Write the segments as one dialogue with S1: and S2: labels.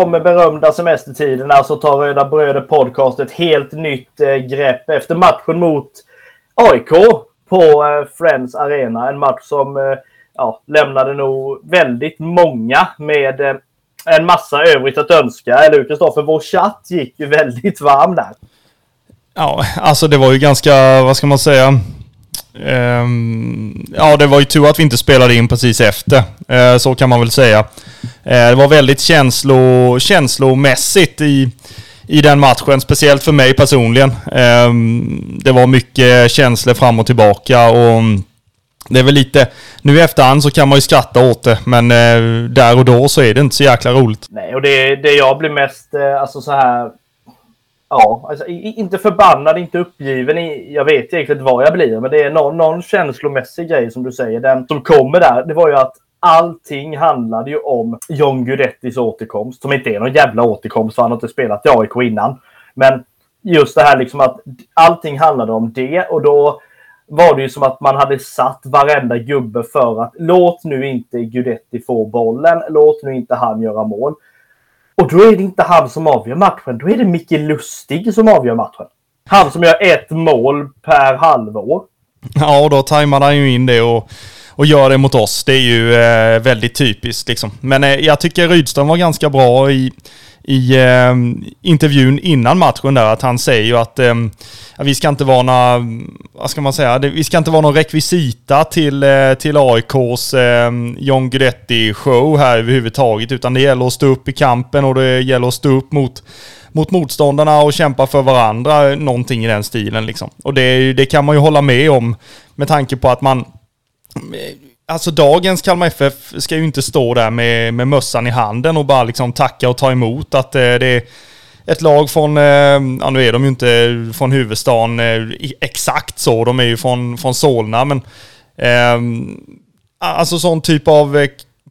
S1: de berömda semestertiderna alltså så tar Röda Bröder Podcast ett helt nytt eh, grepp efter matchen mot AIK på eh, Friends Arena. En match som eh, ja, lämnade nog väldigt många med eh, en massa övrigt att önska. Eller hur Kristoffer? Vår chatt gick ju väldigt varm där.
S2: Ja, alltså det var ju ganska, vad ska man säga? Um, ja, det var ju tur att vi inte spelade in precis efter. Uh, så kan man väl säga. Uh, det var väldigt känslo, känslomässigt i, i den matchen, speciellt för mig personligen. Um, det var mycket känslor fram och tillbaka och det är väl lite, nu i efterhand så kan man ju skratta åt det, men uh, där och då så är det inte så jäkla roligt.
S1: Nej, och det, det jag blir mest, alltså så här Ja, alltså, inte förbannad, inte uppgiven. Jag vet egentligen vad jag blir, men det är någon, någon känslomässig grej som du säger. Den som kommer där, det var ju att allting handlade ju om John Guidettis återkomst. Som inte är någon jävla återkomst, för han har inte spelat i AIK innan. Men just det här liksom att allting handlade om det och då var det ju som att man hade satt varenda gubbe för att låt nu inte Gudetti få bollen, låt nu inte han göra mål. Och då är det inte han som avgör matchen. Då är det Micke Lustig som avgör matchen. Han som gör ett mål per halvår.
S2: Ja, och då tajmar han ju in det och, och gör det mot oss. Det är ju eh, väldigt typiskt liksom. Men eh, jag tycker Rydström var ganska bra i, i eh, intervjun innan matchen där att han säger ju att eh, vi ska inte vara några, vad ska man säga, vi ska inte vara någon rekvisita till, eh, till AIKs eh, John Guidetti show här överhuvudtaget utan det gäller att stå upp i kampen och det gäller att stå upp mot mot motståndarna och kämpa för varandra, någonting i den stilen liksom. Och det, det kan man ju hålla med om med tanke på att man Alltså dagens Kalmar FF ska ju inte stå där med, med mössan i handen och bara liksom tacka och ta emot att eh, det är ett lag från, eh, ja nu är de ju inte från huvudstaden eh, exakt så, de är ju från, från Solna men eh, alltså sån typ av eh,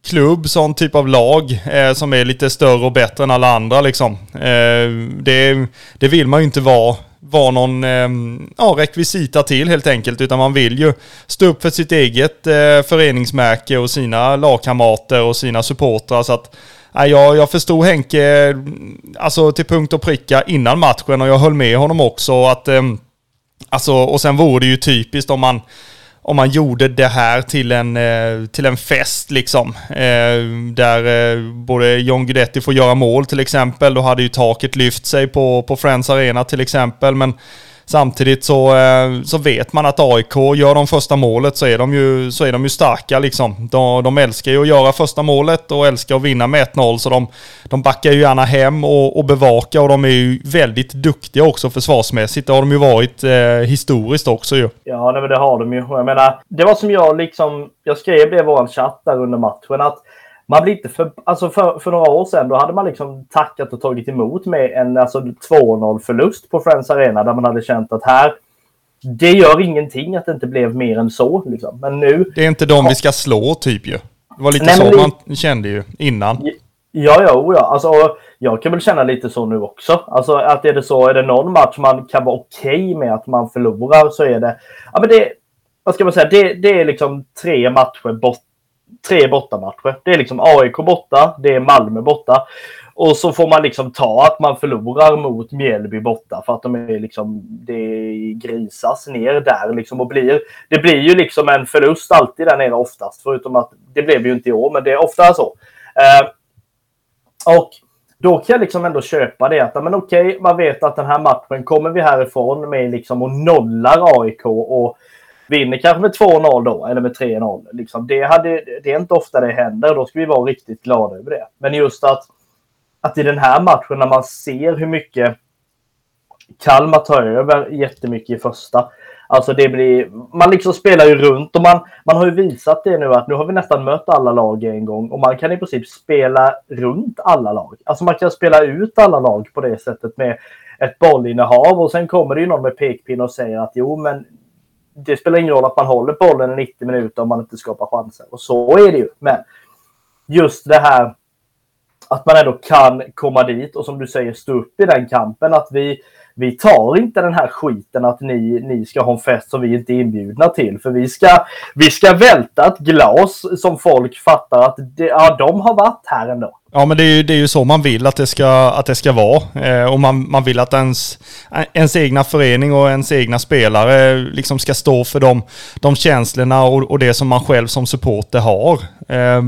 S2: klubb, sån typ av lag eh, som är lite större och bättre än alla andra liksom. Eh, det, det vill man ju inte vara vara någon eh, ja, rekvisita till helt enkelt. Utan man vill ju stå upp för sitt eget eh, föreningsmärke och sina lagkamrater och sina supportrar. Så att ja, jag, jag förstod Henke mm, alltså, till punkt och pricka innan matchen och jag höll med honom också. Att, eh, alltså, och sen vore det ju typiskt om man om man gjorde det här till en, eh, till en fest liksom. Eh, där eh, både John Guidetti får göra mål till exempel. Då hade ju taket lyft sig på, på Friends Arena till exempel. Men Samtidigt så, eh, så vet man att AIK gör de första målet så är de ju, så är de ju starka liksom. De, de älskar ju att göra första målet och älskar att vinna med 1-0 så de, de backar ju gärna hem och, och bevakar och de är ju väldigt duktiga också försvarsmässigt. Det har de ju varit eh, historiskt också ju.
S1: Ja, nej, men det har de ju. Jag menar, det var som jag liksom, jag skrev det i vår chatt där under matchen att man blir inte för, alltså för, för några år sedan då hade man liksom tackat och tagit emot med en alltså 2-0 förlust på Friends Arena där man hade känt att här det gör ingenting att det inte blev mer än så. Liksom. Men nu...
S2: Det är inte de vi ska slå typ ju. Det var lite Nej, så det... man kände ju innan.
S1: Ja, ja, ja. Alltså, jag kan väl känna lite så nu också. Alltså att är det så, är det någon match man kan vara okej okay med att man förlorar så är det... Ja, men det... Vad ska man säga? Det, det är liksom tre matcher bort tre bortamatcher. Det är liksom AIK borta, det är Malmö borta. Och så får man liksom ta att man förlorar mot Mjällby borta för att de är liksom, det grisas ner där liksom och blir, det blir ju liksom en förlust alltid där nere oftast. Förutom att det blev ju inte i år, men det är ofta så. Eh, och då kan jag liksom ändå köpa det att, men okej, man vet att den här matchen kommer vi härifrån med liksom och nollar AIK och vinner kanske med 2-0 då, eller med 3-0. Liksom, det, hade, det är inte ofta det händer. Då ska vi vara riktigt glada över det. Men just att, att i den här matchen när man ser hur mycket Kalmar tar över jättemycket i första. Alltså det blir, man liksom spelar ju runt och man, man har ju visat det nu att nu har vi nästan mött alla lag en gång och man kan i princip spela runt alla lag. Alltså man kan spela ut alla lag på det sättet med ett bollinnehav och sen kommer det ju någon med pekpinne och säger att jo men det spelar ingen roll att man håller bollen i 90 minuter om man inte skapar chanser. Och så är det ju. Men just det här att man ändå kan komma dit och som du säger stå upp i den kampen. Att vi, vi tar inte den här skiten att ni, ni ska ha en fest som vi inte är inbjudna till. För vi ska, vi ska välta ett glas som folk fattar att det, ja, de har varit här ändå.
S2: Ja, men det är, ju, det är ju så man vill att det ska, att det ska vara. Eh, och man, man vill att ens, ens egna förening och ens egna spelare liksom ska stå för de, de känslorna och, och det som man själv som supporter har. Eh,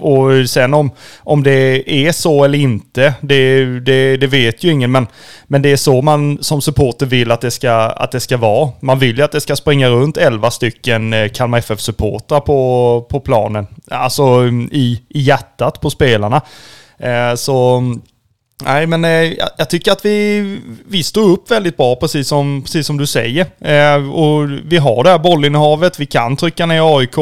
S2: och sen om, om det är så eller inte, det, det, det, vet ju ingen. Men, men det är så man som supporter vill att det, ska, att det ska vara. Man vill ju att det ska springa runt 11 stycken eh, Kalmar FF-supportrar på, på planen. Alltså i, i hjärtat på spelarna. Eh, så Nej, men eh, jag tycker att vi, vi står upp väldigt bra, precis som, precis som du säger. Eh, och vi har det här bollinnehavet, vi kan trycka ner AIK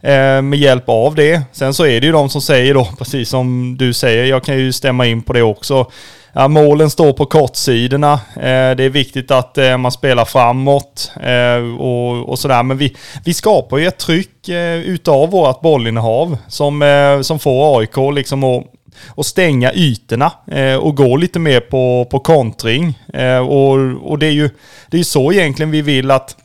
S2: eh, med hjälp av det. Sen så är det ju de som säger då, precis som du säger, jag kan ju stämma in på det också. Ja, målen står på kortsidorna. Eh, det är viktigt att eh, man spelar framåt eh, och, och, sådär. Men vi, vi skapar ju ett tryck eh, utav vårt bollinnehav som, eh, som får AIK liksom att och stänga ytorna eh, och gå lite mer på, på kontring. och, och det är ju det är så egentligen vi vill att,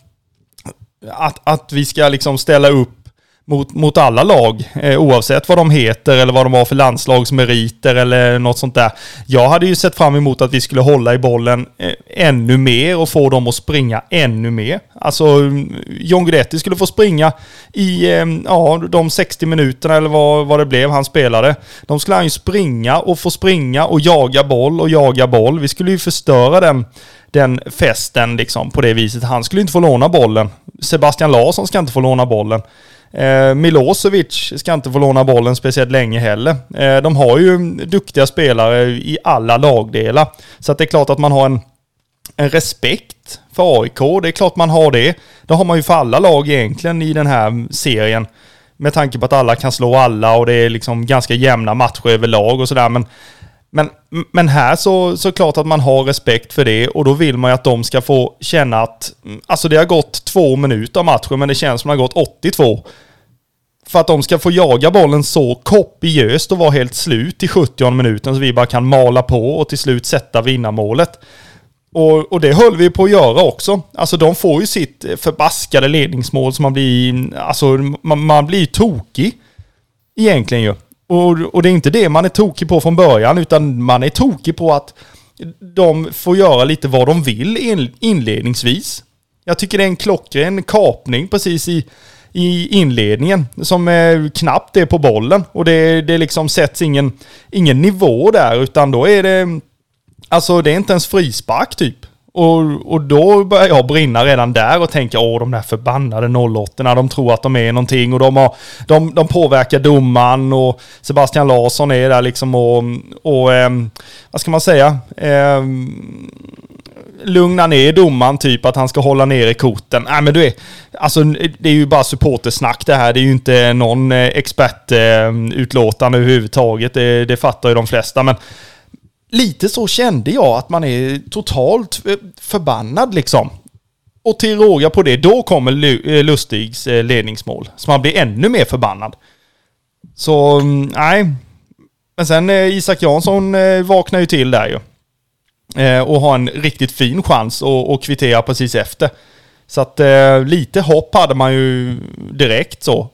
S2: att, att vi ska liksom ställa upp mot, mot alla lag, eh, oavsett vad de heter eller vad de har för landslagsmeriter eller något sånt där. Jag hade ju sett fram emot att vi skulle hålla i bollen eh, ännu mer och få dem att springa ännu mer. Alltså, mm, John Guidetti skulle få springa i eh, ja, de 60 minuterna eller vad, vad det blev han spelade. De skulle han ju springa och få springa och jaga boll och jaga boll. Vi skulle ju förstöra den den festen liksom på det viset. Han skulle inte få låna bollen. Sebastian Larsson ska inte få låna bollen. Eh, Milosevic ska inte få låna bollen speciellt länge heller. Eh, de har ju duktiga spelare i alla lagdelar. Så att det är klart att man har en, en respekt för AIK. Det är klart man har det. Det har man ju för alla lag egentligen i den här serien. Med tanke på att alla kan slå alla och det är liksom ganska jämna matcher överlag och sådär. Men, men, men här så, så klart att man har respekt för det och då vill man ju att de ska få känna att mm, alltså det har gått två minuter av matchen men det känns som att det har gått 82. För att de ska få jaga bollen så kopiöst och vara helt slut i 70 minuten så vi bara kan mala på och till slut sätta vinnarmålet. Och, och det höll vi på att göra också. Alltså de får ju sitt förbaskade ledningsmål som man blir, alltså man, man blir tokig. Egentligen ju. Och, och det är inte det man är tokig på från början, utan man är tokig på att de får göra lite vad de vill inledningsvis. Jag tycker det är en klockren kapning precis i, i inledningen som är knappt är på bollen. Och det, det liksom sätts ingen, ingen nivå där, utan då är det... Alltså det är inte ens frispark typ. Och, och då börjar jag brinna redan där och tänka åh de där förbannade 08 de tror att de är någonting och de, har, de, de påverkar domaren och Sebastian Larsson är där liksom och, och eh, vad ska man säga, eh, lugna ner domaren typ att han ska hålla ner i korten. Nej men du är, alltså det är ju bara supportersnack det här. Det är ju inte någon expertutlåtande eh, ehm, överhuvudtaget. Det, det fattar ju de flesta men lite så kände jag att man är totalt eh, förbannad liksom. Och till råga på det, då kommer eh, Lustigs eh, ledningsmål. Så man blir ännu mer förbannad. Så, mm, nej. Men sen Isak Jansson vaknar ju till där ju. Och har en riktigt fin chans att kvittera precis efter. Så att lite hopp hade man ju direkt så.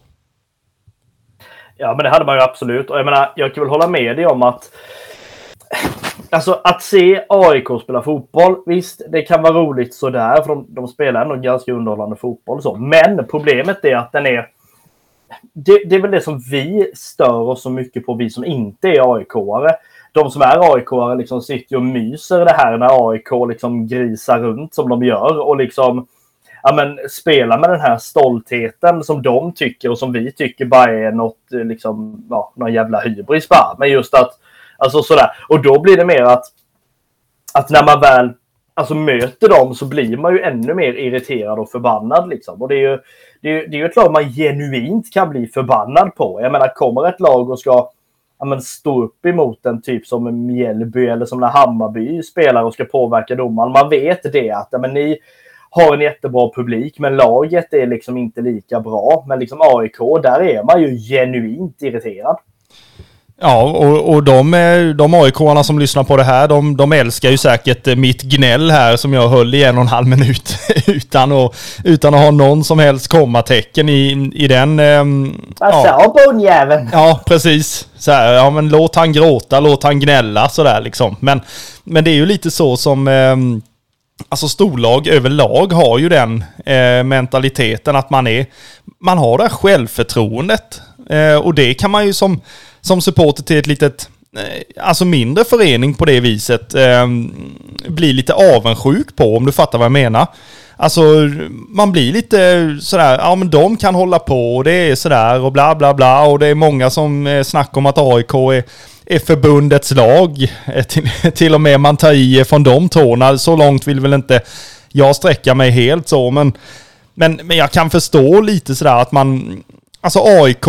S1: Ja, men det hade man ju absolut. Och jag menar, jag kan väl hålla med dig om att Alltså att se AIK spela fotboll, visst det kan vara roligt sådär för de, de spelar ändå ganska underhållande fotboll så. Men problemet är att den är det, det, är väl det som vi stör oss så mycket på, vi som inte är AIK-are. De som är AIK-are liksom sitter och myser det här när AIK liksom grisar runt som de gör och liksom ja, men, spela med den här stoltheten som de tycker och som vi tycker bara är något, liksom, ja, någon jävla hybris bara. Men just att Alltså sådär. Och då blir det mer att, att när man väl alltså, möter dem så blir man ju ännu mer irriterad och förbannad. Liksom. Och det är ju, det är, det är ju ett lag man genuint kan bli förbannad på. Jag menar, kommer ett lag och ska ja, men, stå upp emot en typ som Mjällby eller som när Hammarby spelar och ska påverka domaren. Man vet det att ja, men, ni har en jättebra publik, men laget är liksom inte lika bra. Men liksom AIK, där är man ju genuint irriterad.
S2: Ja, och, och de, de aik som lyssnar på det här, de, de älskar ju säkert mitt gnäll här som jag höll i en och en halv minut utan att, utan att ha någon som helst kommatecken i, i den...
S1: Eh, Vad sa bondjäveln?
S2: Ja, precis. Så här, ja men låt han gråta, låt han gnälla sådär liksom. Men, men det är ju lite så som... Eh, Alltså storlag överlag har ju den eh, mentaliteten att man är... Man har det här självförtroendet. Eh, och det kan man ju som, som supporter till ett litet... Eh, alltså mindre förening på det viset eh, blir lite avundsjuk på om du fattar vad jag menar. Alltså man blir lite sådär, ja men de kan hålla på och det är sådär och bla bla bla och det är många som eh, snackar om att AIK är är förbundets lag. Eh, till, till och med man tar i från de tårna. Så långt vill väl inte jag sträcka mig helt så, men, men, men jag kan förstå lite sådär att man... Alltså AIK,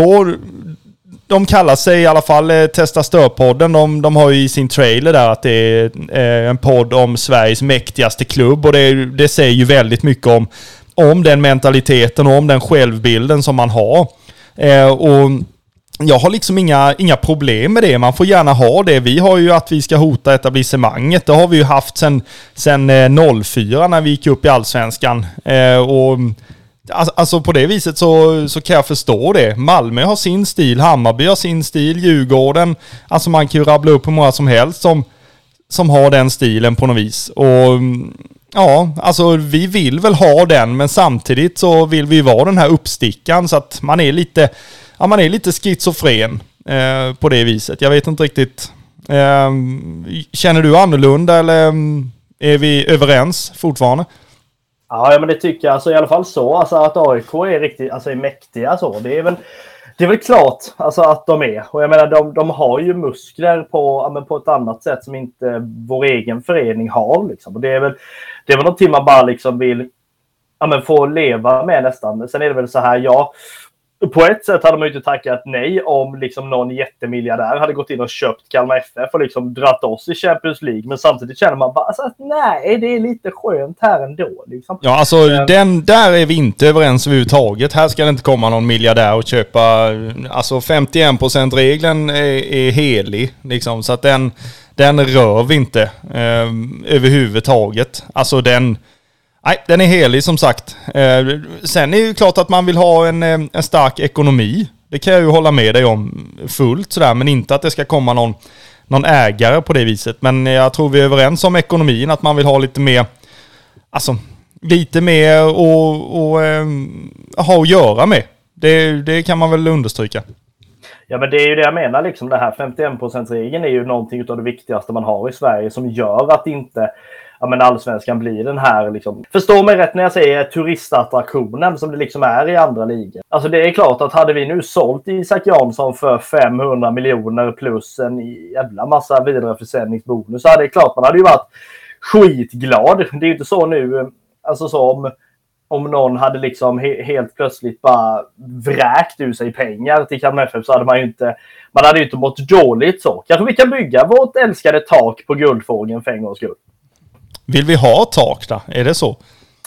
S2: de kallar sig i alla fall eh, Testa Störpodden. De, de har ju i sin trailer där att det är eh, en podd om Sveriges mäktigaste klubb och det, det säger ju väldigt mycket om, om den mentaliteten och om den självbilden som man har. Eh, och jag har liksom inga, inga problem med det. Man får gärna ha det. Vi har ju att vi ska hota etablissemanget. Det har vi ju haft sedan sen 04 eh, när vi gick upp i allsvenskan. Eh, och Alltså, alltså på det viset så, så kan jag förstå det. Malmö har sin stil, Hammarby har sin stil, Djurgården. Alltså man kan ju rabbla upp hur många som helst som, som har den stilen på något vis. Och mm, ja, alltså vi vill väl ha den men samtidigt så vill vi vara den här uppstickan så att man är lite ja, man är lite schizofren eh, på det viset. Jag vet inte riktigt. Eh, känner du annorlunda eller mm, är vi överens fortfarande?
S1: Ja, men det tycker jag. Alltså, I alla fall så. Alltså, att AIK är riktigt alltså, är mäktiga så. Det är väl, det är väl klart alltså, att de är. Och jag menar, de, de har ju muskler på, ja, på ett annat sätt som inte vår egen förening har. Liksom. Och det, är väl, det är väl någonting man bara liksom vill ja, men få leva med nästan. Sen är det väl så här, ja, på ett sätt hade man ju inte tackat nej om liksom någon jättemiljardär hade gått in och köpt Kalmar FF och liksom dratt oss i Champions League. Men samtidigt känner man bara alltså, att nej, det är lite skönt här ändå. Liksom.
S2: Ja, alltså um, den, där är vi inte överens överhuvudtaget. Här ska det inte komma någon miljardär och köpa... Alltså 51% regeln är, är helig. Liksom, så att den, den rör vi inte eh, överhuvudtaget. Alltså den... Nej, den är helig som sagt. Eh, sen är det ju klart att man vill ha en, eh, en stark ekonomi. Det kan jag ju hålla med dig om fullt sådär, men inte att det ska komma någon, någon ägare på det viset. Men jag tror vi är överens om ekonomin, att man vill ha lite mer, alltså lite mer och, och äh, ha att göra med. Det, det kan man väl understryka.
S1: Ja, men det är ju det jag menar, liksom det här 51%-regeln är ju någonting av det viktigaste man har i Sverige som gör att inte ja, men allsvenskan blir den här, liksom, förstå mig rätt när jag säger turistattraktionen som det liksom är i andra ligor. Alltså det är klart att hade vi nu sålt Isak Jansson för 500 miljoner plus en jävla massa vidareförsäljningsbonus så hade det klart man hade ju varit skitglad. Det är ju inte så nu, alltså som om om någon hade liksom he helt plötsligt bara vräkt ur sig pengar till Kalmar FF så hade man ju inte, man hade ju inte mått dåligt så. Kanske vi kan bygga vårt älskade tak på Guldfågeln för en gångs skull.
S2: Vill vi ha tak då? Är det så?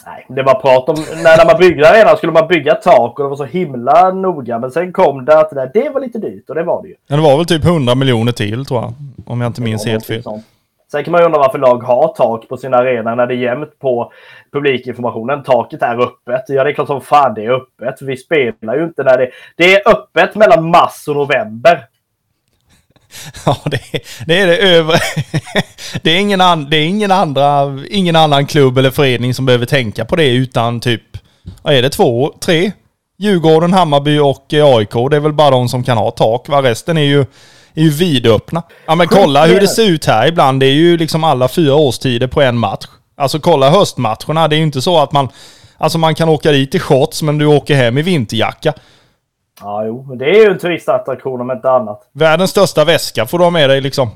S1: Nej, det var prat om när, man byggde arenan skulle man bygga tak och det var så himla noga. Men sen kom det att det, där, det var lite dyrt och det var det ju.
S2: Ja, det var väl typ 100 miljoner till tror jag. Om jag inte minns helt fel.
S1: Sånt. Sen kan man ju undra varför lag har tak på sin arena när det är jämnt på publikinformationen. Taket är öppet. Ja, det är klart som fan det är öppet. Vi spelar ju inte när det... Det är öppet mellan mars och november.
S2: Ja, det, det, är det över... det är, ingen, an, det är ingen, andra, ingen annan klubb eller förening som behöver tänka på det utan typ... Vad är det? Två? Tre? Djurgården, Hammarby och eh, AIK. Det är väl bara de som kan ha tak. Va? Resten är ju, är ju vidöppna. Ja men kolla hur det ser ut här ibland. Det är ju liksom alla fyra årstider på en match. Alltså kolla höstmatcherna. Det är ju inte så att man... Alltså man kan åka dit i shorts men du åker hem i vinterjacka.
S1: Ja, jo. Det är ju en turistattraktion om inte annat.
S2: Världens största väska får du ha med dig liksom.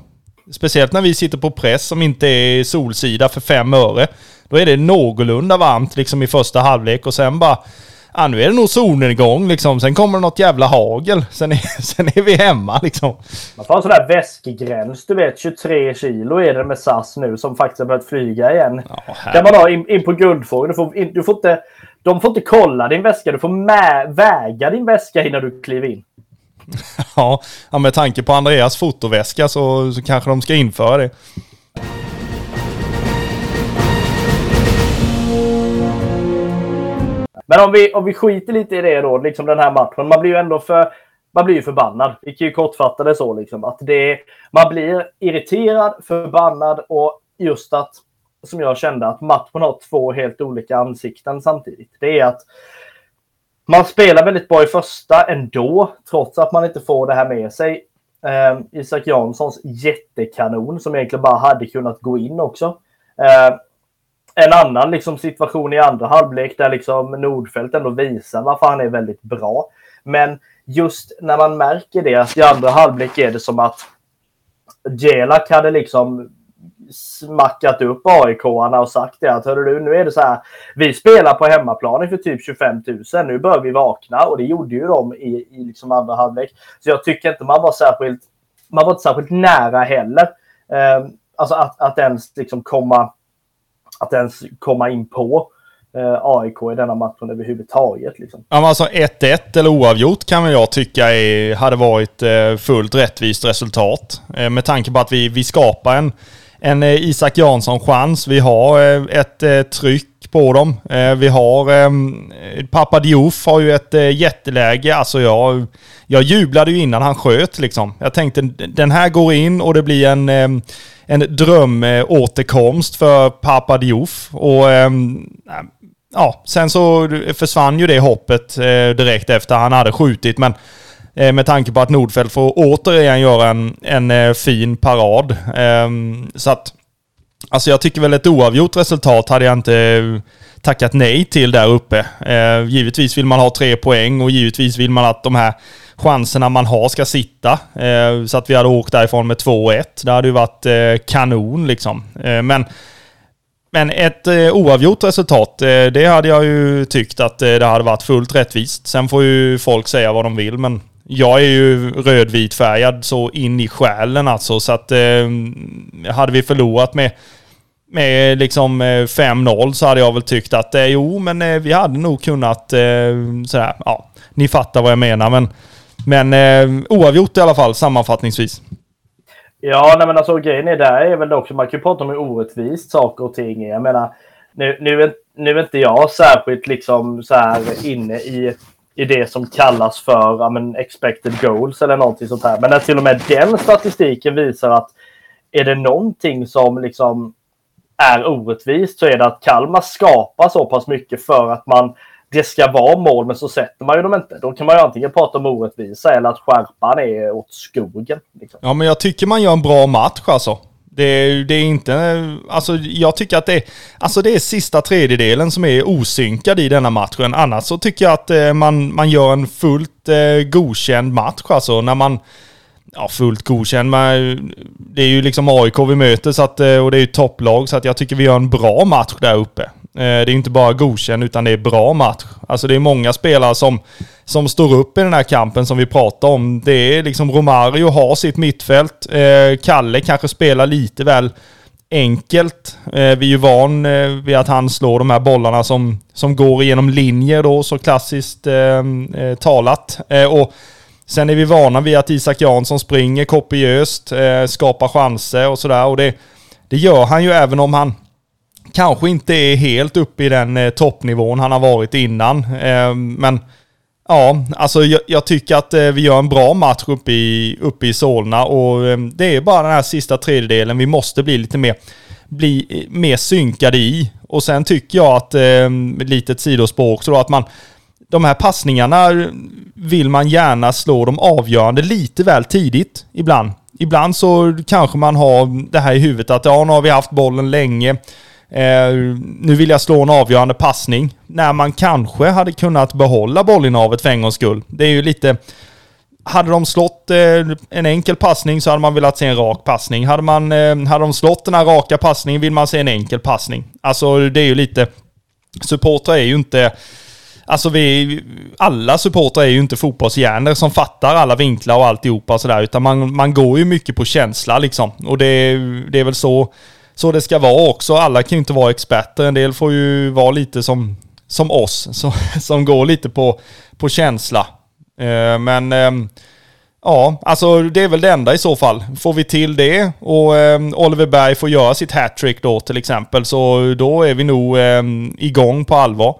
S2: Speciellt när vi sitter på press som inte är solsida för fem öre. Då är det någorlunda varmt liksom i första halvlek och sen bara... Ja, nu är det nog solnedgång liksom. Sen kommer det något jävla hagel. Sen är, sen är vi hemma liksom.
S1: Man får en sån där väskgräns, du vet. 23 kilo är det med SAS nu som faktiskt har börjat flyga igen. Ja, kan man ha in, in på guldfågeln. Du får, du får inte de får inte kolla din väska. Du får väga din väska innan du kliver in.
S2: ja, med tanke på Andreas fotoväska så, så kanske de ska införa det.
S1: Men om vi, om vi skiter lite i det då, liksom den här matchen. Man blir ju ändå för... man blir ju förbannad. Vi kan ju kortfatta det så liksom att det man blir irriterad, förbannad och just att som jag kände att matchen har två helt olika ansikten samtidigt. Det är att man spelar väldigt bra i första ändå, trots att man inte får det här med sig. Eh, Isak Janssons jättekanon som egentligen bara hade kunnat gå in också. Eh, en annan liksom, situation i andra halvlek där liksom Nordfeldt ändå visar varför han är väldigt bra. Men just när man märker det att i andra halvlek är det som att Jelak hade liksom smackat upp AIK-arna och sagt det att hörru du, nu är det så här. Vi spelar på hemmaplan för typ 25 000. Nu bör vi vakna och det gjorde ju de i, i liksom andra halvlek. Så jag tycker inte man var särskilt. Man var inte särskilt nära heller. Eh, alltså att, att ens liksom komma. Att ens komma in på eh, AIK i denna matchen överhuvudtaget. Liksom.
S2: Ja, men alltså 1-1 eller oavgjort kan väl jag tycka är, hade varit eh, fullt rättvist resultat. Eh, med tanke på att vi, vi skapar en en eh, Isak Jansson-chans. Vi har eh, ett eh, tryck på dem. Vi har... Ehm, Pappa Diouf har ju ett jätteläge. Alltså jag, jag jublade ju innan han sköt liksom. Jag tänkte den här går in och det blir en, ehm, en drömåterkomst för Pappa Diouf. Och ehm, ja, sen så försvann ju det hoppet direkt efter han hade skjutit. Men Eh, med tanke på att Nordfeldt får återigen göra en, en eh, fin parad. Ehm, så att, alltså jag tycker väl ett oavgjort resultat hade jag inte eh, tackat nej till där uppe. Ehm, givetvis vill man ha tre poäng och givetvis vill man att de här chanserna man har ska sitta. Ehm, så att vi hade åkt därifrån med 2-1. Det hade ju varit kanon liksom. men men ett eh, oavgjort resultat, eh, det hade jag ju tyckt att eh, det hade varit fullt rättvist. Sen får ju folk säga vad de vill, men jag är ju rödvitfärgad så in i själen alltså. Så att eh, hade vi förlorat med, med liksom eh, 5-0 så hade jag väl tyckt att eh, jo, men eh, vi hade nog kunnat eh, sådär. Ja, ni fattar vad jag menar. Men, men eh, oavgjort i alla fall sammanfattningsvis.
S1: Ja, nej men alltså grejen är där är väl också, man kan ju prata om hur orättvist saker och ting är. Jag menar, nu, nu, är, nu är inte jag särskilt liksom så här inne i i det som kallas för ja, men expected goals eller någonting sånt här. Men när till och med den statistiken visar att är det någonting som liksom är orättvist så är det att Kalmar skapar så pass mycket för att man det ska vara mål men så sätter man ju dem inte. Då kan man ju antingen prata om orättvisa eller att skärpan är åt skogen. Liksom.
S2: Ja men jag tycker man gör en bra match alltså. Det, det, är inte... Alltså jag tycker att det, alltså det är sista tredjedelen som är osynkad i denna matchen. Annars så tycker jag att eh, man, man gör en fullt eh, godkänd match. Alltså när man... Ja, fullt godkänd. Men det är ju liksom AIK vi möter så att, eh, och det är ju topplag så att jag tycker vi gör en bra match där uppe. Eh, det är inte bara godkänd utan det är bra match. Alltså det är många spelare som, som står upp i den här kampen som vi pratar om. Det är liksom Romario har sitt mittfält. Eh, Kalle kanske spelar lite väl enkelt. Eh, vi är ju van vid att han slår de här bollarna som, som går igenom linjer då, så klassiskt talat. och sen är vi vana vid att Isak Jansson springer kopiöst, skapar chanser och sådär. Och det, det gör han ju även om han kanske inte är helt uppe i den eh, toppnivån han har varit innan. Eh, men ja, alltså jag, jag tycker att eh, vi gör en bra match uppe i, uppe i Solna och eh, det är bara den här sista tredjedelen vi måste bli lite mer, bli eh, mer synkade i. Och sen tycker jag att, eh, litet sidospår också då, att man de här passningarna vill man gärna slå de avgörande lite väl tidigt ibland. Ibland så kanske man har det här i huvudet att ja, nu har vi haft bollen länge. Eh, nu vill jag slå en avgörande passning. När man kanske hade kunnat behålla bollinnehavet för en gångs skull. Det är ju lite... Hade de slått eh, en enkel passning så hade man velat se en rak passning. Hade, man, eh, hade de slått den här raka passningen vill man se en enkel passning. Alltså det är ju lite... Supportrar är ju inte... Alltså vi, alla supportrar är ju inte fotbollshjärnor som fattar alla vinklar och alltihopa och sådär. Utan man, man går ju mycket på känsla liksom. Och det, det är väl så så det ska vara också. Alla kan ju inte vara experter. En del får ju vara lite som, som oss, som, som går lite på, på känsla. Eh, men eh, ja, alltså det är väl det enda i så fall. Får vi till det och eh, Oliver Berg får göra sitt hattrick då till exempel, så då är vi nog ehm, igång på allvar.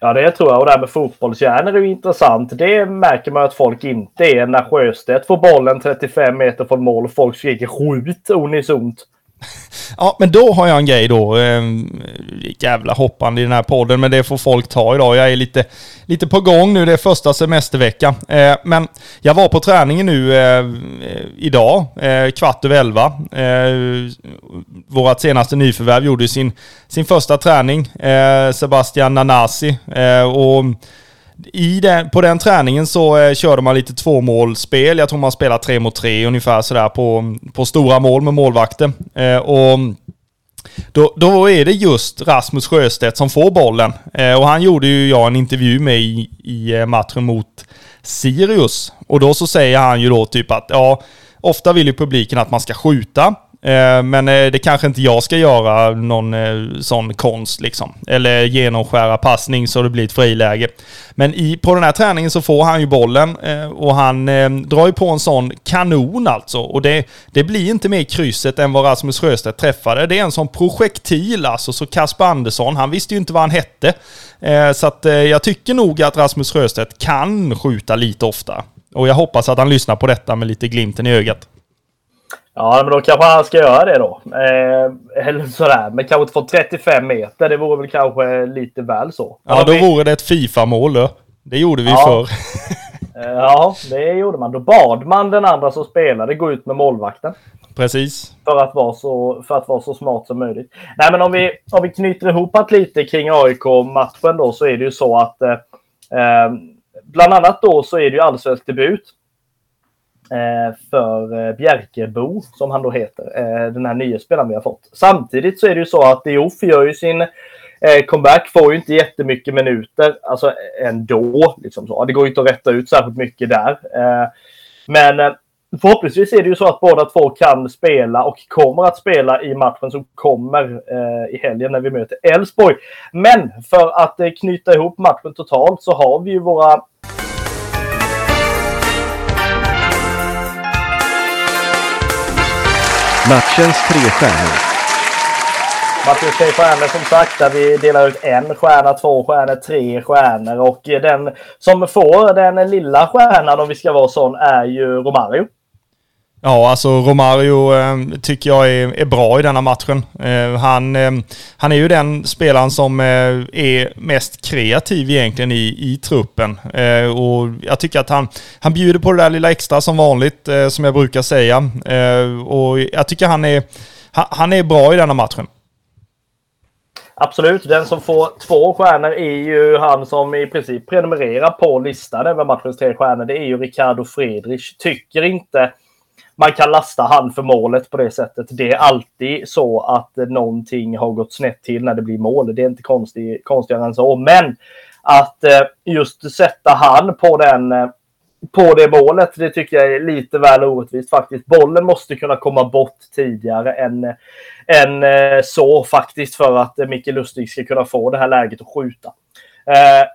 S1: Ja, det tror jag. Och det här med fotbollshjärnor är ju intressant. Det märker man att folk inte är när Sjöstedt får bollen 35 meter från mål och folk skriker skjut unisont.
S2: Ja, men då har jag en grej då. Ehm, jävla hoppande i den här podden, men det får folk ta idag. Jag är lite, lite på gång nu. Det är första semestervecka. Eh, men jag var på träningen nu eh, idag, eh, kvart över elva. Vårat senaste nyförvärv gjorde sin, sin första träning, Sebastian Nanasi. Och i den, på den träningen så eh, körde man lite tvåmålsspel. Jag tror man spelar tre mot tre ungefär sådär på, på stora mål med målvakter. Eh, och då, då är det just Rasmus Sjöstedt som får bollen. Eh, och han gjorde ju jag en intervju med i, i eh, matchen mot Sirius. Och då så säger han ju då typ att ja, ofta vill ju publiken att man ska skjuta. Eh, men eh, det kanske inte jag ska göra någon eh, sån konst liksom. Eller genomskära passning så det blir ett friläge. Men i, på den här träningen så får han ju bollen och han drar ju på en sån kanon alltså. Och det, det blir inte mer krysset än vad Rasmus Sjöstedt träffade. Det är en sån projektil alltså. Så Kasper Andersson, han visste ju inte vad han hette. Så att jag tycker nog att Rasmus Sjöstedt kan skjuta lite ofta. Och jag hoppas att han lyssnar på detta med lite glimten i ögat.
S1: Ja, men då kanske han ska göra det då. Eh, eller sådär. Men kanske inte från 35 meter. Det vore väl kanske lite väl så.
S2: Ja, då vore det ett Fifa-mål då. Det gjorde vi ja. förr.
S1: Eh, ja, det gjorde man. Då bad man den andra som spelade gå ut med målvakten.
S2: Precis.
S1: För att vara så, för att vara så smart som möjligt. Nej, men om vi, om vi knyter ihop att lite kring AIK-matchen då så är det ju så att eh, eh, bland annat då så är det ju allsvensk debut Eh, för eh, Bjerkebo, som han då heter, eh, den här nya spelaren vi har fått. Samtidigt så är det ju så att Diouf gör ju sin eh, comeback, får ju inte jättemycket minuter, alltså eh, ändå. Liksom så. Det går ju inte att rätta ut särskilt mycket där. Men förhoppningsvis är det ju så att båda två kan spela och kommer att spela i matchen som kommer i helgen när vi möter Elfsborg. Men för att knyta ihop matchen totalt så har vi ju våra
S3: Matchens tre stjärnor.
S1: Matchens tre stjärnor som sagt, där vi delar ut en stjärna, två stjärnor, tre stjärnor. Och den som får den lilla stjärnan, om vi ska vara sån, är ju Romario.
S2: Ja, alltså Romario eh, tycker jag är, är, bra i denna matchen. Eh, han, eh, han är ju den spelaren som eh, är mest kreativ egentligen i, i truppen. Eh, och jag tycker att han, han bjuder på det där lilla extra som vanligt, eh, som jag brukar säga. Ehm, och jag tycker han är, han, han är bra i denna matchen.
S1: Absolut. Den som får två stjärnor är ju han som i princip prenumererar på listan över matchens tre stjärnor. Det är ju Ricardo Friedrich. Tycker inte man kan lasta han för målet på det sättet. Det är alltid så att någonting har gått snett till när det blir mål. Det är inte konstig, konstigare än så. Men att eh, just sätta han på den eh, på det målet, det tycker jag är lite väl orättvist faktiskt. Bollen måste kunna komma bort tidigare än, än eh, så faktiskt för att Micke Lustig ska kunna få det här läget att skjuta.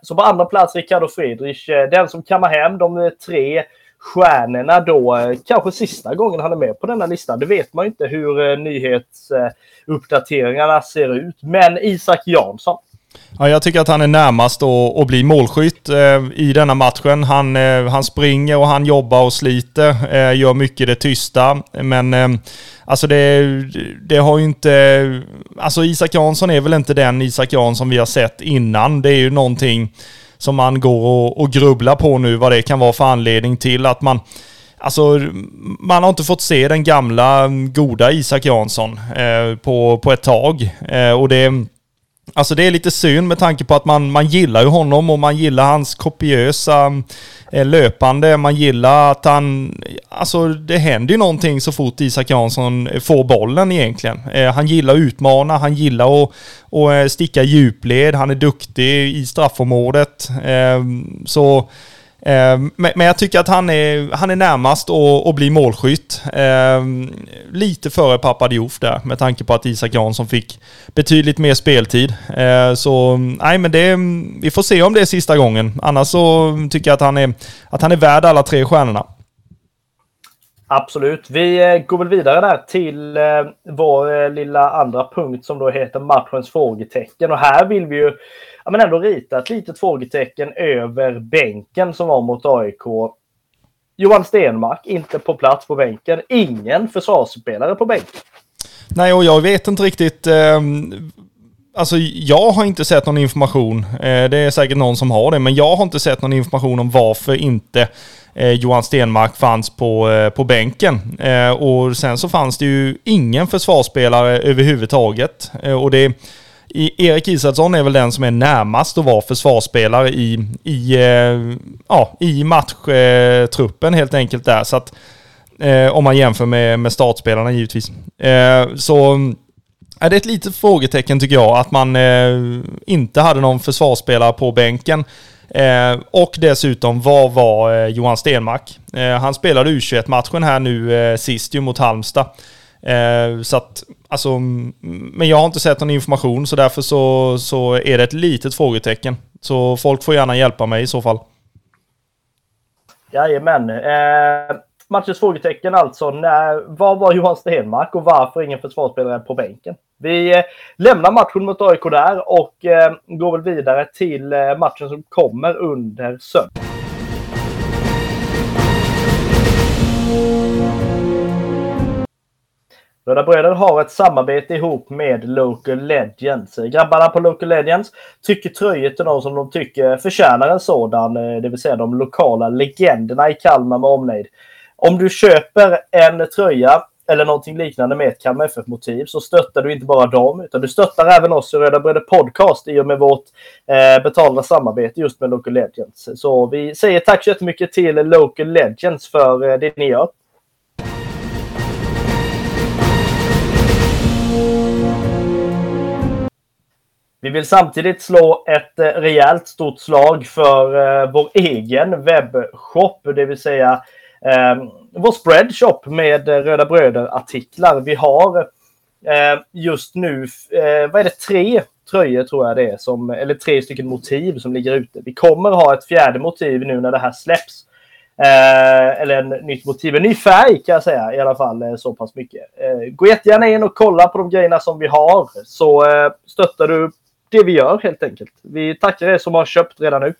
S1: Så på andra plats Ricardo Friedrich, den som kammar hem de tre stjärnorna då. Eh, kanske sista gången han är med på denna lista. Det vet man ju inte hur eh, nyhetsuppdateringarna eh, ser ut. Men Isak Jansson.
S2: Ja, jag tycker att han är närmast att, att bli målskytt eh, i denna matchen. Han, eh, han springer och han jobbar och sliter, eh, gör mycket det tysta. Men eh, alltså det, det har ju inte... Alltså Isak Jansson är väl inte den Isak Jansson vi har sett innan. Det är ju någonting som man går och, och grubblar på nu vad det kan vara för anledning till att man Alltså, man har inte fått se den gamla goda Isak Jansson eh, på, på ett tag. Eh, och det, Alltså det är lite synd med tanke på att man, man gillar ju honom och man gillar hans kopiösa eh, löpande. Man gillar att han... Alltså det händer ju någonting så fort Isak Jansson får bollen egentligen. Eh, han gillar att utmana, han gillar att, att eh, sticka djupled, han är duktig i straffområdet. Så Ehm, men jag tycker att han är, han är närmast att, bli målskytt. Ehm, lite före pappa Diouf där, med tanke på att Isak Jansson fick betydligt mer speltid. Ehm, så nej, men det, vi får se om det är sista gången. Annars så tycker jag att han är, att han är värd alla tre stjärnorna.
S1: Absolut. Vi eh, går väl vidare där till eh, vår eh, lilla andra punkt som då heter matchens frågetecken. Och här vill vi ju ja, men ändå rita ett litet frågetecken över bänken som var mot AIK. Johan Stenmark inte på plats på bänken. Ingen försvarsspelare på bänken.
S2: Nej, och jag vet inte riktigt. Eh, alltså, jag har inte sett någon information. Eh, det är säkert någon som har det, men jag har inte sett någon information om varför inte eh, Johan Stenmark fanns på, eh, på bänken. Eh, och sen så fanns det ju ingen försvarsspelare överhuvudtaget. Eh, och det Erik Isaksson är väl den som är närmast att vara försvarsspelare i, i, eh, ja, i matchtruppen helt enkelt där. Så att, eh, om man jämför med, med startspelarna givetvis. Eh, så är det ett litet frågetecken tycker jag att man inte hade någon försvarsspelare på bänken. Eh, och dessutom, vad var eh, Johan Stenmark? Eh, han spelade U21-matchen här nu sist ju mot Halmstad. Eh, så att, alltså, men jag har inte sett någon information så därför så, så är det ett litet frågetecken. Så folk får gärna hjälpa mig i så fall.
S1: Jajamän. Eh, matchens frågetecken alltså. När, vad var Johan Stenmark och varför ingen försvarsspelare på bänken? Vi eh, lämnar matchen mot AIK där och eh, går väl vidare till eh, matchen som kommer under söndag. Röda Bröder har ett samarbete ihop med Local Legends. Grabbarna på Local Legends tycker tröjor till någon som de tycker förtjänar en sådan, eh, det vill säga de lokala legenderna i Kalmar med omnejd. Om du köper en tröja eller någonting liknande med ett Kalmar FF-motiv så stöttar du inte bara dem utan du stöttar även oss i Röda Bröder Podcast i och med vårt eh, betalda samarbete just med Local Legends. Så vi säger tack så jättemycket till Local Legends för eh, det ni gör. Vi vill samtidigt slå ett eh, rejält stort slag för eh, vår egen webbshop, det vill säga eh, vår spreadshop med Röda Bröder-artiklar. Vi har just nu, vad är det, tre tröjor tror jag det är, som, eller tre stycken motiv som ligger ute. Vi kommer ha ett fjärde motiv nu när det här släpps. Eh, eller en nytt motiv, en ny färg kan jag säga i alla fall eh, så pass mycket. Eh, gå jättegärna in och kolla på de grejerna som vi har så eh, stöttar du det vi gör helt enkelt. Vi tackar er som har köpt redan nu.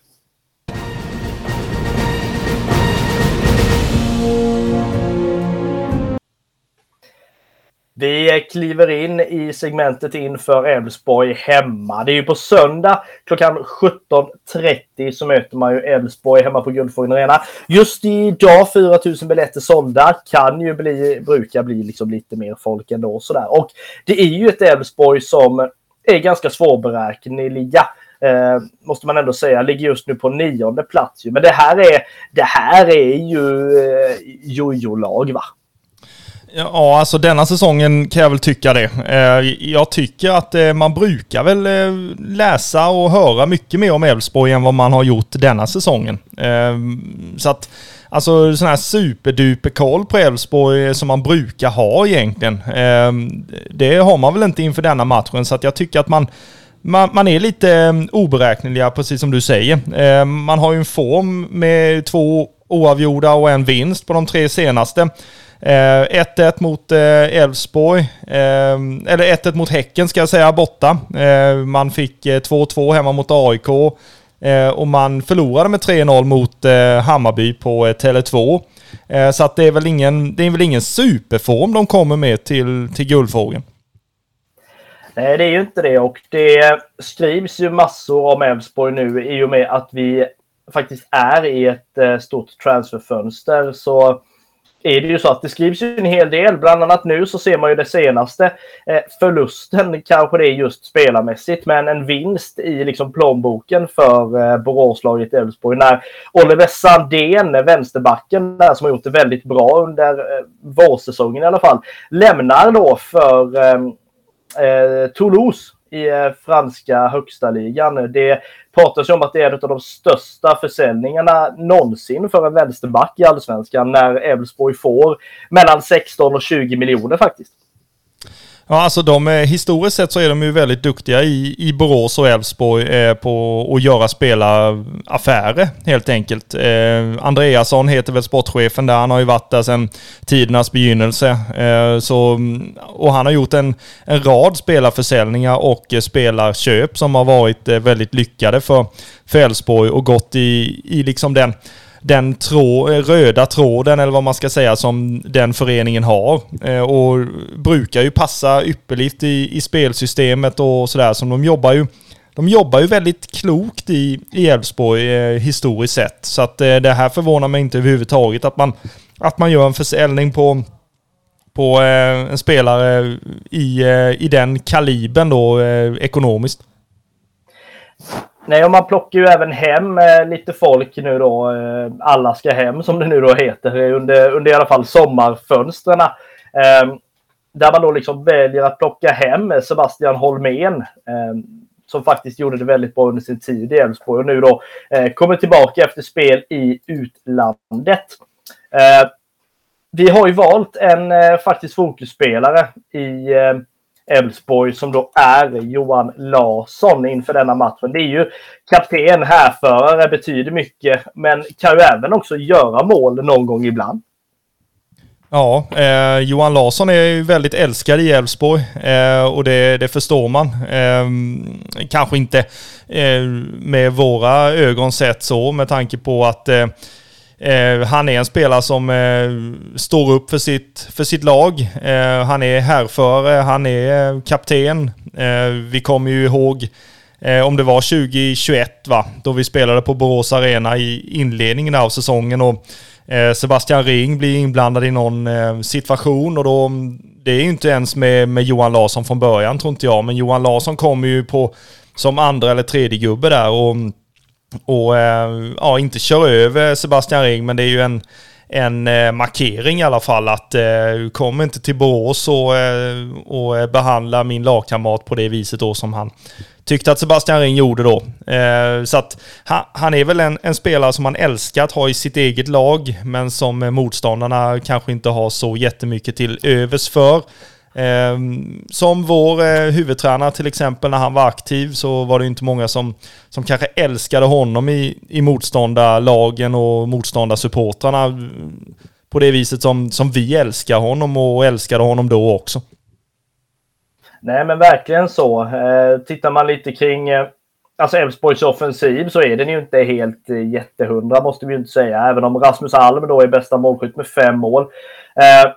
S1: Vi kliver in i segmentet inför Elfsborg hemma. Det är ju på söndag klockan 17.30 så möter man ju Elfsborg hemma på Guldfågeln Arena. Just idag 4000 biljetter sålda. Kan ju bli, brukar bli liksom lite mer folk ändå sådär. Och det är ju ett Elfsborg som är ganska svårberäkneliga. Eh, måste man ändå säga. Ligger just nu på nionde plats. Ju. Men det här är, det här är ju eh, jojo-lag va?
S2: Ja, alltså denna säsongen kan jag väl tycka det. Eh, jag tycker att eh, man brukar väl eh, läsa och höra mycket mer om Elfsborg än vad man har gjort denna säsongen. Så att, alltså sån här superduper koll på Elfsborg eh, som man brukar ha egentligen. Ehm, det har man väl inte inför denna matchen, så att jag tycker att man man, man är lite ehm, oberäkneliga, precis som du säger. Ehm, man har ju en form med två oavgjorda och en vinst på de tre senaste. 1-1 eh, mot eh, Elfsborg, eh, eller 1-1 mot Häcken ska jag säga, borta. Man fick eh, 2-2 hemma mot AIK Eh, och man förlorade med 3-0 mot eh, Hammarby på eh, Tele2. Så att det är väl ingen, det är väl ingen superform de kommer med till, till Guldfågeln.
S1: Nej, det är ju inte det och det skrivs ju massor om Elfsborg nu i och med att vi faktiskt är i ett stort transferfönster. Så är det ju så att det skrivs ju en hel del. Bland annat nu så ser man ju det senaste. Eh, förlusten kanske det är just spelarmässigt, men en vinst i liksom plånboken för eh, Boråslaget Elfsborg. När Oliver Sandén, vänsterbacken där som har gjort det väldigt bra under eh, vårsäsongen i alla fall, lämnar då för eh, eh Toulouse i eh, franska högsta ligan. Det pratas om att det är en av de största försäljningarna någonsin för en vänsterback i allsvenskan när Elfsborg får mellan 16 och 20 miljoner faktiskt.
S2: Ja, alltså de, är historiskt sett så är de ju väldigt duktiga i, i Borås och Elfsborg eh, på att göra spelaraffärer helt enkelt. Eh, Andreasson heter väl sportchefen där. Han har ju varit där sedan tidernas begynnelse. Eh, så, och han har gjort en, en rad spelarförsäljningar och spelarköp som har varit eh, väldigt lyckade för Elfsborg och gått i, i liksom den den trå, eh, röda tråden, eller vad man ska säga, som den föreningen har. Eh, och brukar ju passa ypperligt i, i spelsystemet och sådär. Som de jobbar ju de jobbar ju väldigt klokt i Elfsborg eh, historiskt sett. Så att eh, det här förvånar mig inte överhuvudtaget att man, att man gör en försäljning på, på eh, en spelare i, eh, i den kalibern då eh, ekonomiskt.
S1: Nej, och man plockar ju även hem eh, lite folk nu då. Eh, alla ska hem som det nu då heter eh, under, under i alla fall sommarfönstren. Eh, där man då liksom väljer att plocka hem Sebastian Holmén. Eh, som faktiskt gjorde det väldigt bra under sin tid i Elfsborg och nu då eh, kommer tillbaka efter spel i utlandet. Vi har ju valt en faktiskt fokusspelare i Elfsborg som då är Johan Larsson inför denna matchen. Det är ju kapten, härförare, betyder mycket, men kan ju även också göra mål någon gång ibland.
S2: Ja, eh, Johan Larsson är ju väldigt älskad i Elfsborg eh, och det, det, förstår man. Eh, kanske inte eh, med våra ögon sett så med tanke på att eh, eh, han är en spelare som eh, står upp för sitt, för sitt lag. Eh, han är härförare, han är eh, kapten. Eh, vi kommer ju ihåg eh, om det var 2021 va, då vi spelade på Borås Arena i inledningen av säsongen och eh, Sebastian Ring blir inblandad i någon eh, situation och då det är ju inte ens med, med Johan Larsson från början tror inte jag, men Johan Larsson kommer ju på som andra eller tredje gubbe där och och eh, ja, inte kör över Sebastian Ring, men det är ju en, en eh, markering i alla fall att eh, kom inte till Borås och, eh, och behandla min lagkamrat på det viset då som han tyckte att Sebastian Ring gjorde då. Eh, så att han, han, är väl en, en, spelare som man älskar att ha i sitt eget lag, men som motståndarna kanske inte har så jättemycket till övers för. Eh, som vår eh, huvudtränare till exempel när han var aktiv så var det inte många som, som kanske älskade honom i, i motståndarlagen och motståndarsupportrarna eh, på det viset som, som vi älskar honom och älskade honom då också.
S1: Nej men verkligen så. Eh, tittar man lite kring eh, alltså Elfsborgs offensiv så är den ju inte helt eh, jättehundra måste vi ju inte säga. Även om Rasmus Alm då är bästa målskytt med fem mål. Eh,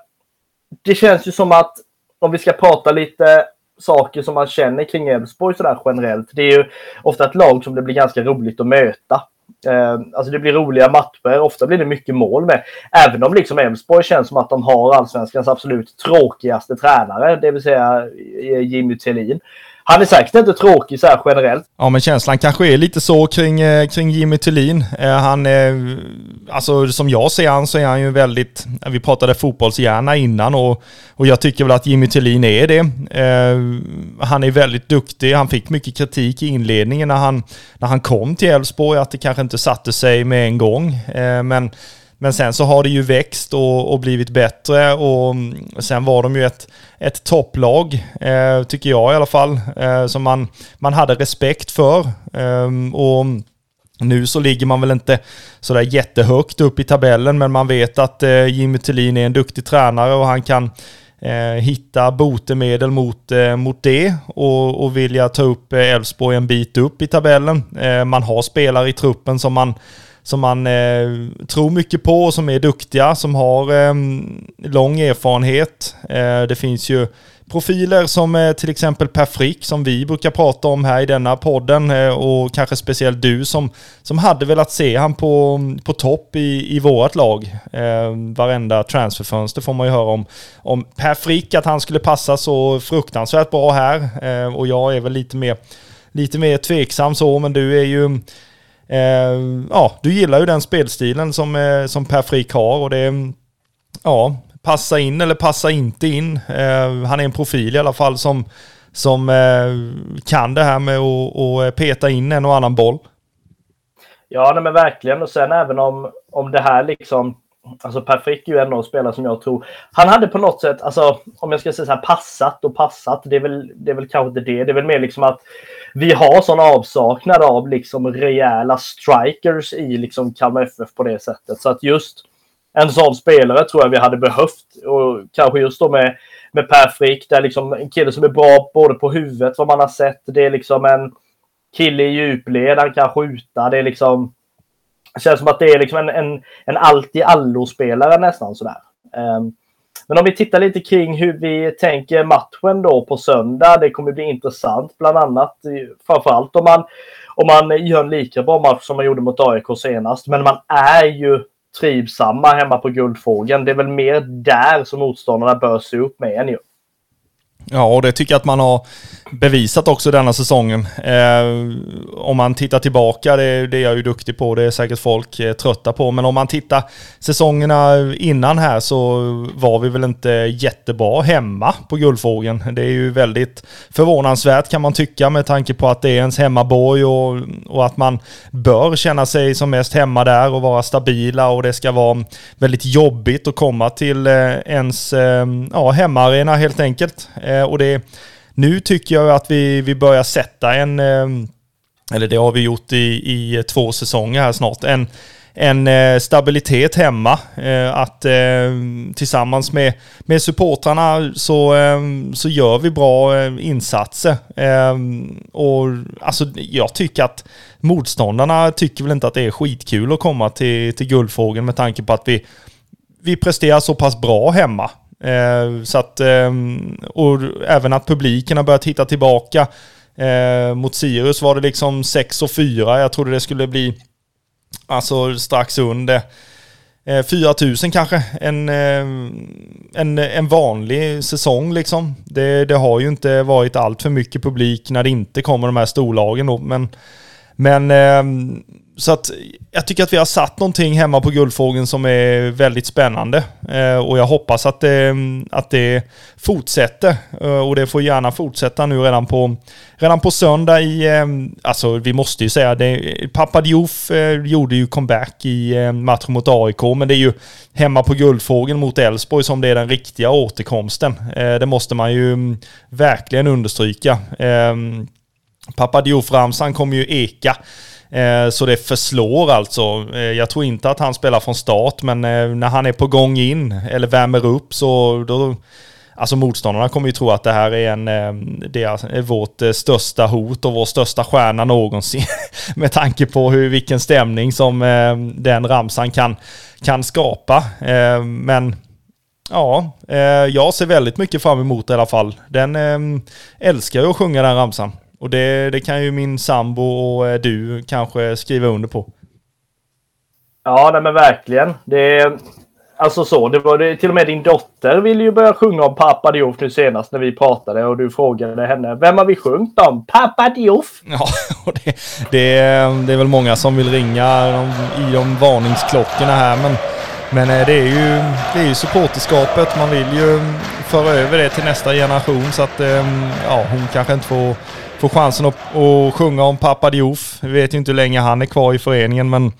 S1: det känns ju som att om vi ska prata lite saker som man känner kring Elfsborg sådär generellt. Det är ju ofta ett lag som det blir ganska roligt att möta. Eh, alltså det blir roliga matcher, ofta blir det mycket mål med. Även om liksom Elfsborg känns som att de har allsvenskans absolut tråkigaste tränare, det vill säga eh, Jimmy Tillin. Han är säkert inte tråkig så här generellt.
S2: Ja, men känslan kanske är lite så kring, eh, kring Jimmy Thulin. Eh, han är, alltså som jag ser han så är han ju väldigt, vi pratade fotbollshjärna innan och, och jag tycker väl att Jimmy Thulin är det. Han är väldigt duktig, han fick mycket kritik i inledningen när han, när han kom till Elfsborg, att det kanske inte satte sig med en gång. men men sen så har det ju växt och, och blivit bättre och mm, sen var de ju ett, ett topplag, eh, tycker jag i alla fall, eh, som man, man hade respekt för. Eh, och nu så ligger man väl inte sådär jättehögt upp i tabellen, men man vet att eh, Jimmy Tillin är en duktig tränare och han kan eh, hitta botemedel mot, eh, mot det och, och vilja ta upp eh, Elfsborg en bit upp i tabellen. Eh, man har spelare i truppen som man som man eh, tror mycket på och som är duktiga, som har eh, lång erfarenhet. Eh, det finns ju profiler som eh, till exempel Per Frick som vi brukar prata om här i denna podden eh, och kanske speciellt du som, som hade velat se han på, på topp i, i vårt lag. Eh, varenda transferfönster får man ju höra om, om Per Frick, att han skulle passa så fruktansvärt bra här eh, och jag är väl lite mer, lite mer tveksam så, men du är ju Eh, ja, du gillar ju den spelstilen som, eh, som Per Frick har och det, ja, passa in eller passa inte in. Eh, han är en profil i alla fall som, som kan det här med att peta in en och annan boll.
S1: Ja, nej, men verkligen. Och sen även om, om det här liksom Alltså Per Frick är ju ändå en spelare som jag tror... Han hade på något sätt, alltså om jag ska säga så här, passat och passat. Det är väl, det är väl kanske inte det. Det är väl mer liksom att vi har sån avsaknad av liksom rejäla strikers i liksom Kalmar FF på det sättet. Så att just en sån spelare tror jag vi hade behövt. Och kanske just då med, med Per Frick, där liksom en kille som är bra både på huvudet, vad man har sett. Det är liksom en kille i djupled, han kan skjuta. Det är liksom... Det känns som att det är liksom en, en, en allt-i-allo-spelare nästan sådär. Um, men om vi tittar lite kring hur vi tänker matchen då på söndag. Det kommer bli intressant bland annat. Eh, framförallt om man, om man gör en lika bra match som man gjorde mot AIK senast. Men man är ju trivsamma hemma på Guldfågeln. Det är väl mer där som motståndarna bör se upp med en ju.
S2: Ja, och det tycker jag att man har bevisat också denna säsongen. Eh, om man tittar tillbaka, det, det är jag ju duktig på, det är säkert folk eh, trötta på, men om man tittar säsongerna innan här så var vi väl inte jättebra hemma på Guldfågeln. Det är ju väldigt förvånansvärt kan man tycka med tanke på att det är ens hemmaborg och, och att man bör känna sig som mest hemma där och vara stabila och det ska vara väldigt jobbigt att komma till eh, ens eh, ja, hemmaarena helt enkelt. Eh, Eh, och det nu tycker jag att vi, vi börjar sätta en, eh, eller det har vi gjort i, i två säsonger här snart, en, en eh, stabilitet hemma. Att tillsammans med, med supportrarna så, så gör vi bra insatser. Och alltså, jag tycker att motståndarna tycker väl inte att det är skitkul att komma till, till Guldfågeln med tanke på att vi, vi presterar så pass bra hemma. Eh, så att, eh, och även att publiken har börjat hitta tillbaka. Eh, mot Sirius var det liksom 6 och 4. Jag trodde det skulle bli alltså strax under. Eh, 4000 kanske, en, ehm, en, en vanlig säsong liksom. Det, det har ju inte varit allt för mycket publik när det inte kommer de här storlagen då, men, men ehm, så att jag tycker att vi har satt någonting hemma på Guldfågeln som är väldigt spännande. Eh, och jag hoppas att det, att det fortsätter. Eh, och det får gärna fortsätta nu redan på, redan på söndag i... Eh, alltså vi måste ju säga det. Pappa Diouf eh, gjorde ju comeback i eh, matchen mot AIK. Men det är ju hemma på Guldfågeln mot Elfsborg som det är den riktiga återkomsten. det måste man ju mm, verkligen understryka. Pappa Diouf-ramsan kommer ju eka Eh, så det förslår alltså. Eh, jag tror inte att han spelar från start, men eh, när han är på gång in eller värmer upp så då, Alltså motståndarna kommer ju tro att det här är, en, det är vårt största hot och vår största stjärna någonsin. Med tanke på hur, vilken stämning som den ramsan kan, kan skapa. Men ja, jag ser väldigt mycket fram emot det i alla fall. Den älskar ju att sjunga den ramsan. Och det, det kan ju min sambo och eh, du kanske skriva under på.
S1: Ja, nej men verkligen. Det alltså så, det var det, till och med din dotter ville ju börja sjunga om Pappa Diouf nu senast när vi pratade och du frågade henne vem har vi sjungit om? Pappa Diouf!
S2: Ja, och det, det, det är väl många som vill ringa i de varningsklockorna här men men eh, det är ju, det är ju supporterskapet. Man vill ju föra över det till nästa generation så att ehm, ja, hon kanske inte får får chansen att, att sjunga om Pappa Diouf. Vi vet ju inte hur länge han är kvar i föreningen men,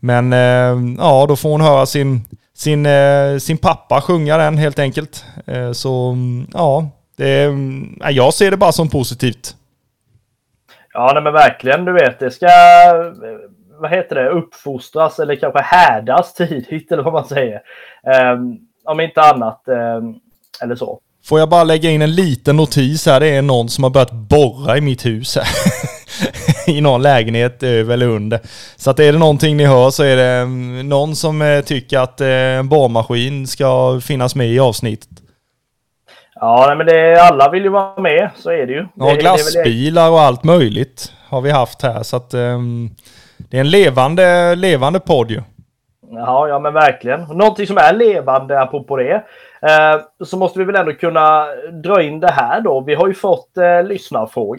S2: men eh, ja, då får hon höra sin, sin, eh, sin pappa sjunga den helt enkelt. Eh, så ja, det, eh, jag ser det bara som positivt.
S1: Ja, nej, men verkligen. Du vet, det ska eh, vad heter det, uppfostras eller kanske härdas tidigt eller vad man säger. Um, om inte annat. Um, eller så.
S2: Får jag bara lägga in en liten notis här. Det är någon som har börjat borra i mitt hus här. I någon lägenhet över eller under. Så att är det någonting ni hör så är det mm, någon som eh, tycker att eh, en borrmaskin ska finnas med i avsnittet.
S1: Ja, men det, alla vill ju vara med. Så är det ju.
S2: Ja, glassbilar och allt möjligt har vi haft här. Så att um, det är en levande, levande podd ju.
S1: Ja, ja men verkligen. Någonting som är levande apropå det. Eh, så måste vi väl ändå kunna dra in det här då. Vi har ju fått eh, lyssnarfrågor.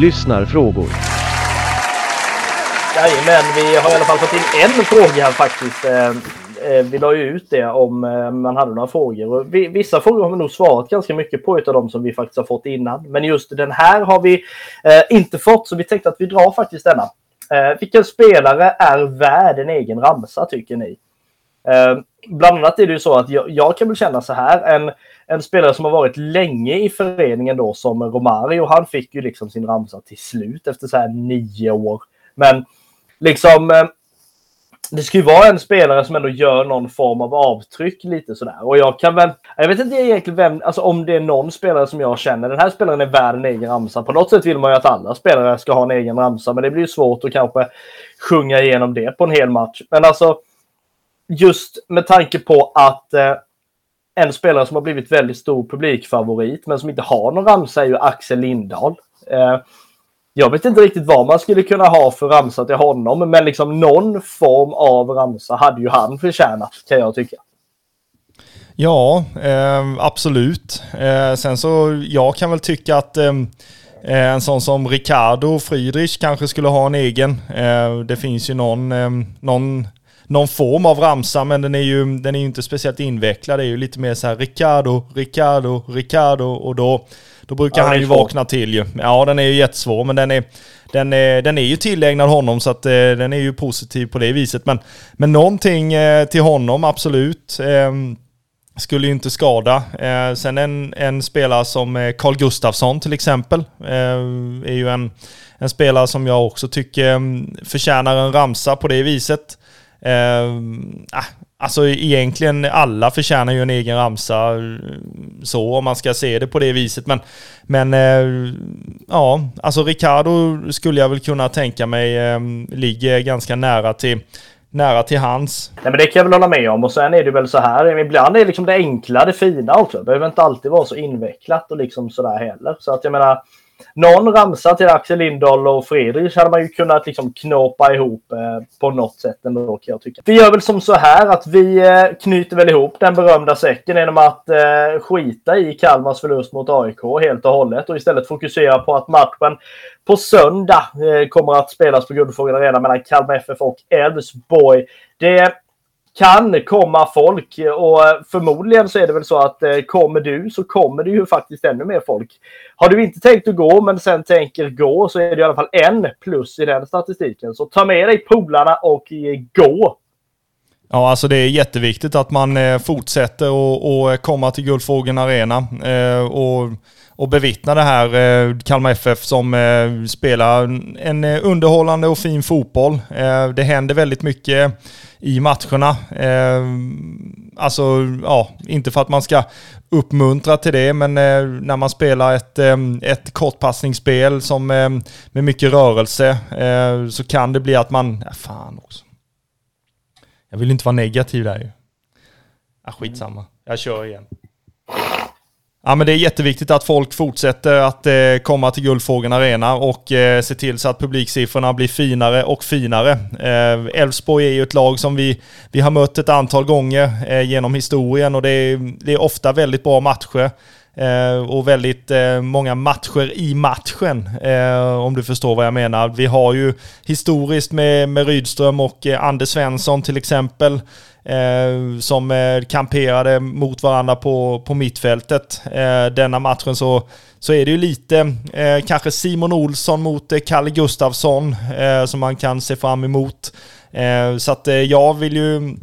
S3: Lyssnarfrågor.
S1: Jajamän, vi har i alla fall fått in en fråga faktiskt. Eh, Eh, vi la ju ut det om eh, man hade några frågor. Och vi, vissa frågor har vi nog svarat ganska mycket på utav de som vi faktiskt har fått innan. Men just den här har vi eh, inte fått så vi tänkte att vi drar faktiskt denna. Eh, vilken spelare är värd en egen ramsa tycker ni? Eh, bland annat är det ju så att jag, jag, kan väl känna så här. En, en spelare som har varit länge i föreningen då som Romario. Han fick ju liksom sin ramsa till slut efter så här nio år. Men liksom eh, det ska ju vara en spelare som ändå gör någon form av avtryck lite sådär. Och jag kan väl, jag vet inte egentligen vem, alltså om det är någon spelare som jag känner, den här spelaren är värd en egen ramsa. På något sätt vill man ju att alla spelare ska ha en egen ramsa, men det blir ju svårt att kanske sjunga igenom det på en hel match. Men alltså, just med tanke på att eh, en spelare som har blivit väldigt stor publikfavorit, men som inte har någon ramsa är ju Axel Lindahl. Eh, jag vet inte riktigt vad man skulle kunna ha för ramsa till honom, men liksom någon form av ramsa hade ju han förtjänat kan jag tycka.
S2: Ja, eh, absolut. Eh, sen så, jag kan väl tycka att ehm, eh, en sån som Ricardo Friedrich kanske skulle ha en egen. Eh, det finns ju någon, eh, någon, någon form av ramsa, men den är ju den är inte speciellt invecklad. Det är ju lite mer så här Ricardo, Ricardo, Ricardo och då då brukar ja, han ju vakna till ju. Ja, den är ju jättesvår, men den är, den är, den är ju tillägnad honom så att eh, den är ju positiv på det viset. Men, men någonting eh, till honom, absolut. Eh, skulle ju inte skada. Eh, sen en, en spelare som eh, Carl Gustafsson till exempel eh, är ju en, en spelare som jag också tycker mm, förtjänar en ramsa på det viset. Eh, Alltså egentligen alla förtjänar ju en egen ramsa så om man ska se det på det viset. Men, men eh, ja, alltså Ricardo skulle jag väl kunna tänka mig eh, ligger ganska nära till nära till hans.
S1: Nej, men det kan jag väl hålla med om. Och sen är det väl så här, ibland är det liksom det enkla, det fina också. Det behöver inte alltid vara så invecklat och liksom sådär heller. Så att jag menar, någon ramsa till Axel Lindahl och Fredrik hade man ju kunnat liksom knåpa ihop eh, på något sätt ändå kan jag tycka. Vi gör väl som så här att vi eh, knyter väl ihop den berömda säcken genom att eh, skita i Kalmars förlust mot AIK helt och hållet och istället fokusera på att matchen på söndag eh, kommer att spelas på Guldfågeln Arena mellan Kalmar FF och Elfsborg. Det kan komma folk och eh, förmodligen så är det väl så att eh, kommer du så kommer det ju faktiskt ännu mer folk. Har du inte tänkt att gå men sen tänker gå så är det i alla fall en plus i den statistiken. Så ta med dig polarna och eh, gå!
S2: Ja, alltså det är jätteviktigt att man eh, fortsätter och, komma till Guldfågeln Arena eh, och, och bevittna det här eh, Kalmar FF som eh, spelar en underhållande och fin fotboll. Det händer väldigt mycket i matcherna. Alltså, ja, inte för att man ska uppmuntra till det, men när man spelar ett, ett kortpassningsspel som med mycket rörelse så kan det bli att man, ja, fan också. Jag vill inte vara negativ där ju. Ah, skitsamma, jag kör igen. Ja, men det är jätteviktigt att folk fortsätter att eh, komma till Guldfågeln Arena och eh, se till så att publiksiffrorna blir finare och finare. Eh, Elfsborg är ju ett lag som vi, vi har mött ett antal gånger eh, genom historien och det är, det är ofta väldigt bra matcher. Eh, och väldigt eh, många matcher i matchen, eh, om du förstår vad jag menar. Vi har ju historiskt med, med Rydström och Anders Svensson till exempel, som kamperade mot varandra på, på mittfältet. denna matchen så, så är det ju lite kanske Simon Olsson mot Kalle Gustafsson som man kan se fram emot. så att jag vill ju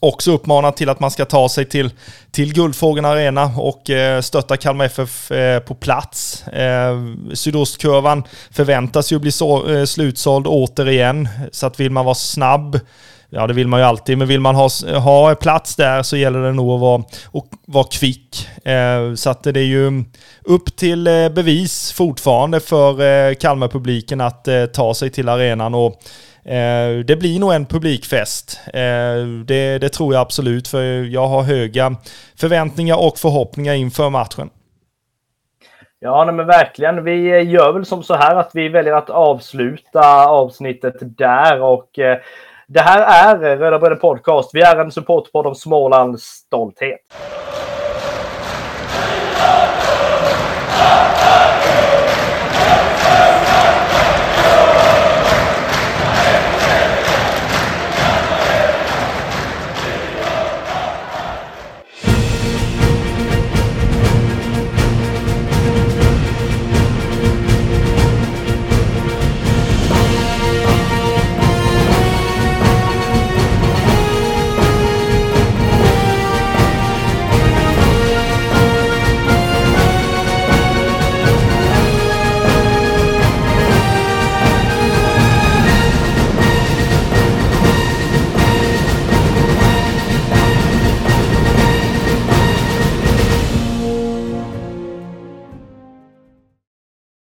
S2: också uppmanat till att man ska ta sig till, till Guldfågeln Arena och eh, stötta Kalmar FF eh, på plats. Eh, sydostkurvan förväntas ju bli så, eh, slutsåld återigen, så att vill man vara snabb Ja, det vill man ju alltid, men vill man ha, ha plats där så gäller det nog att vara, och vara kvick. Eh, så att det är ju upp till eh, bevis fortfarande för eh, Kalmar-publiken att eh, ta sig till arenan och Eh, det blir nog en publikfest. Eh, det, det, tror jag absolut, för jag har höga förväntningar och förhoppningar inför matchen.
S1: Ja, nej, men verkligen. Vi eh, gör väl som så här att vi väljer att avsluta avsnittet där och eh, det här är Röda Bröder Podcast. Vi är en supportpodd om Smålands stolthet.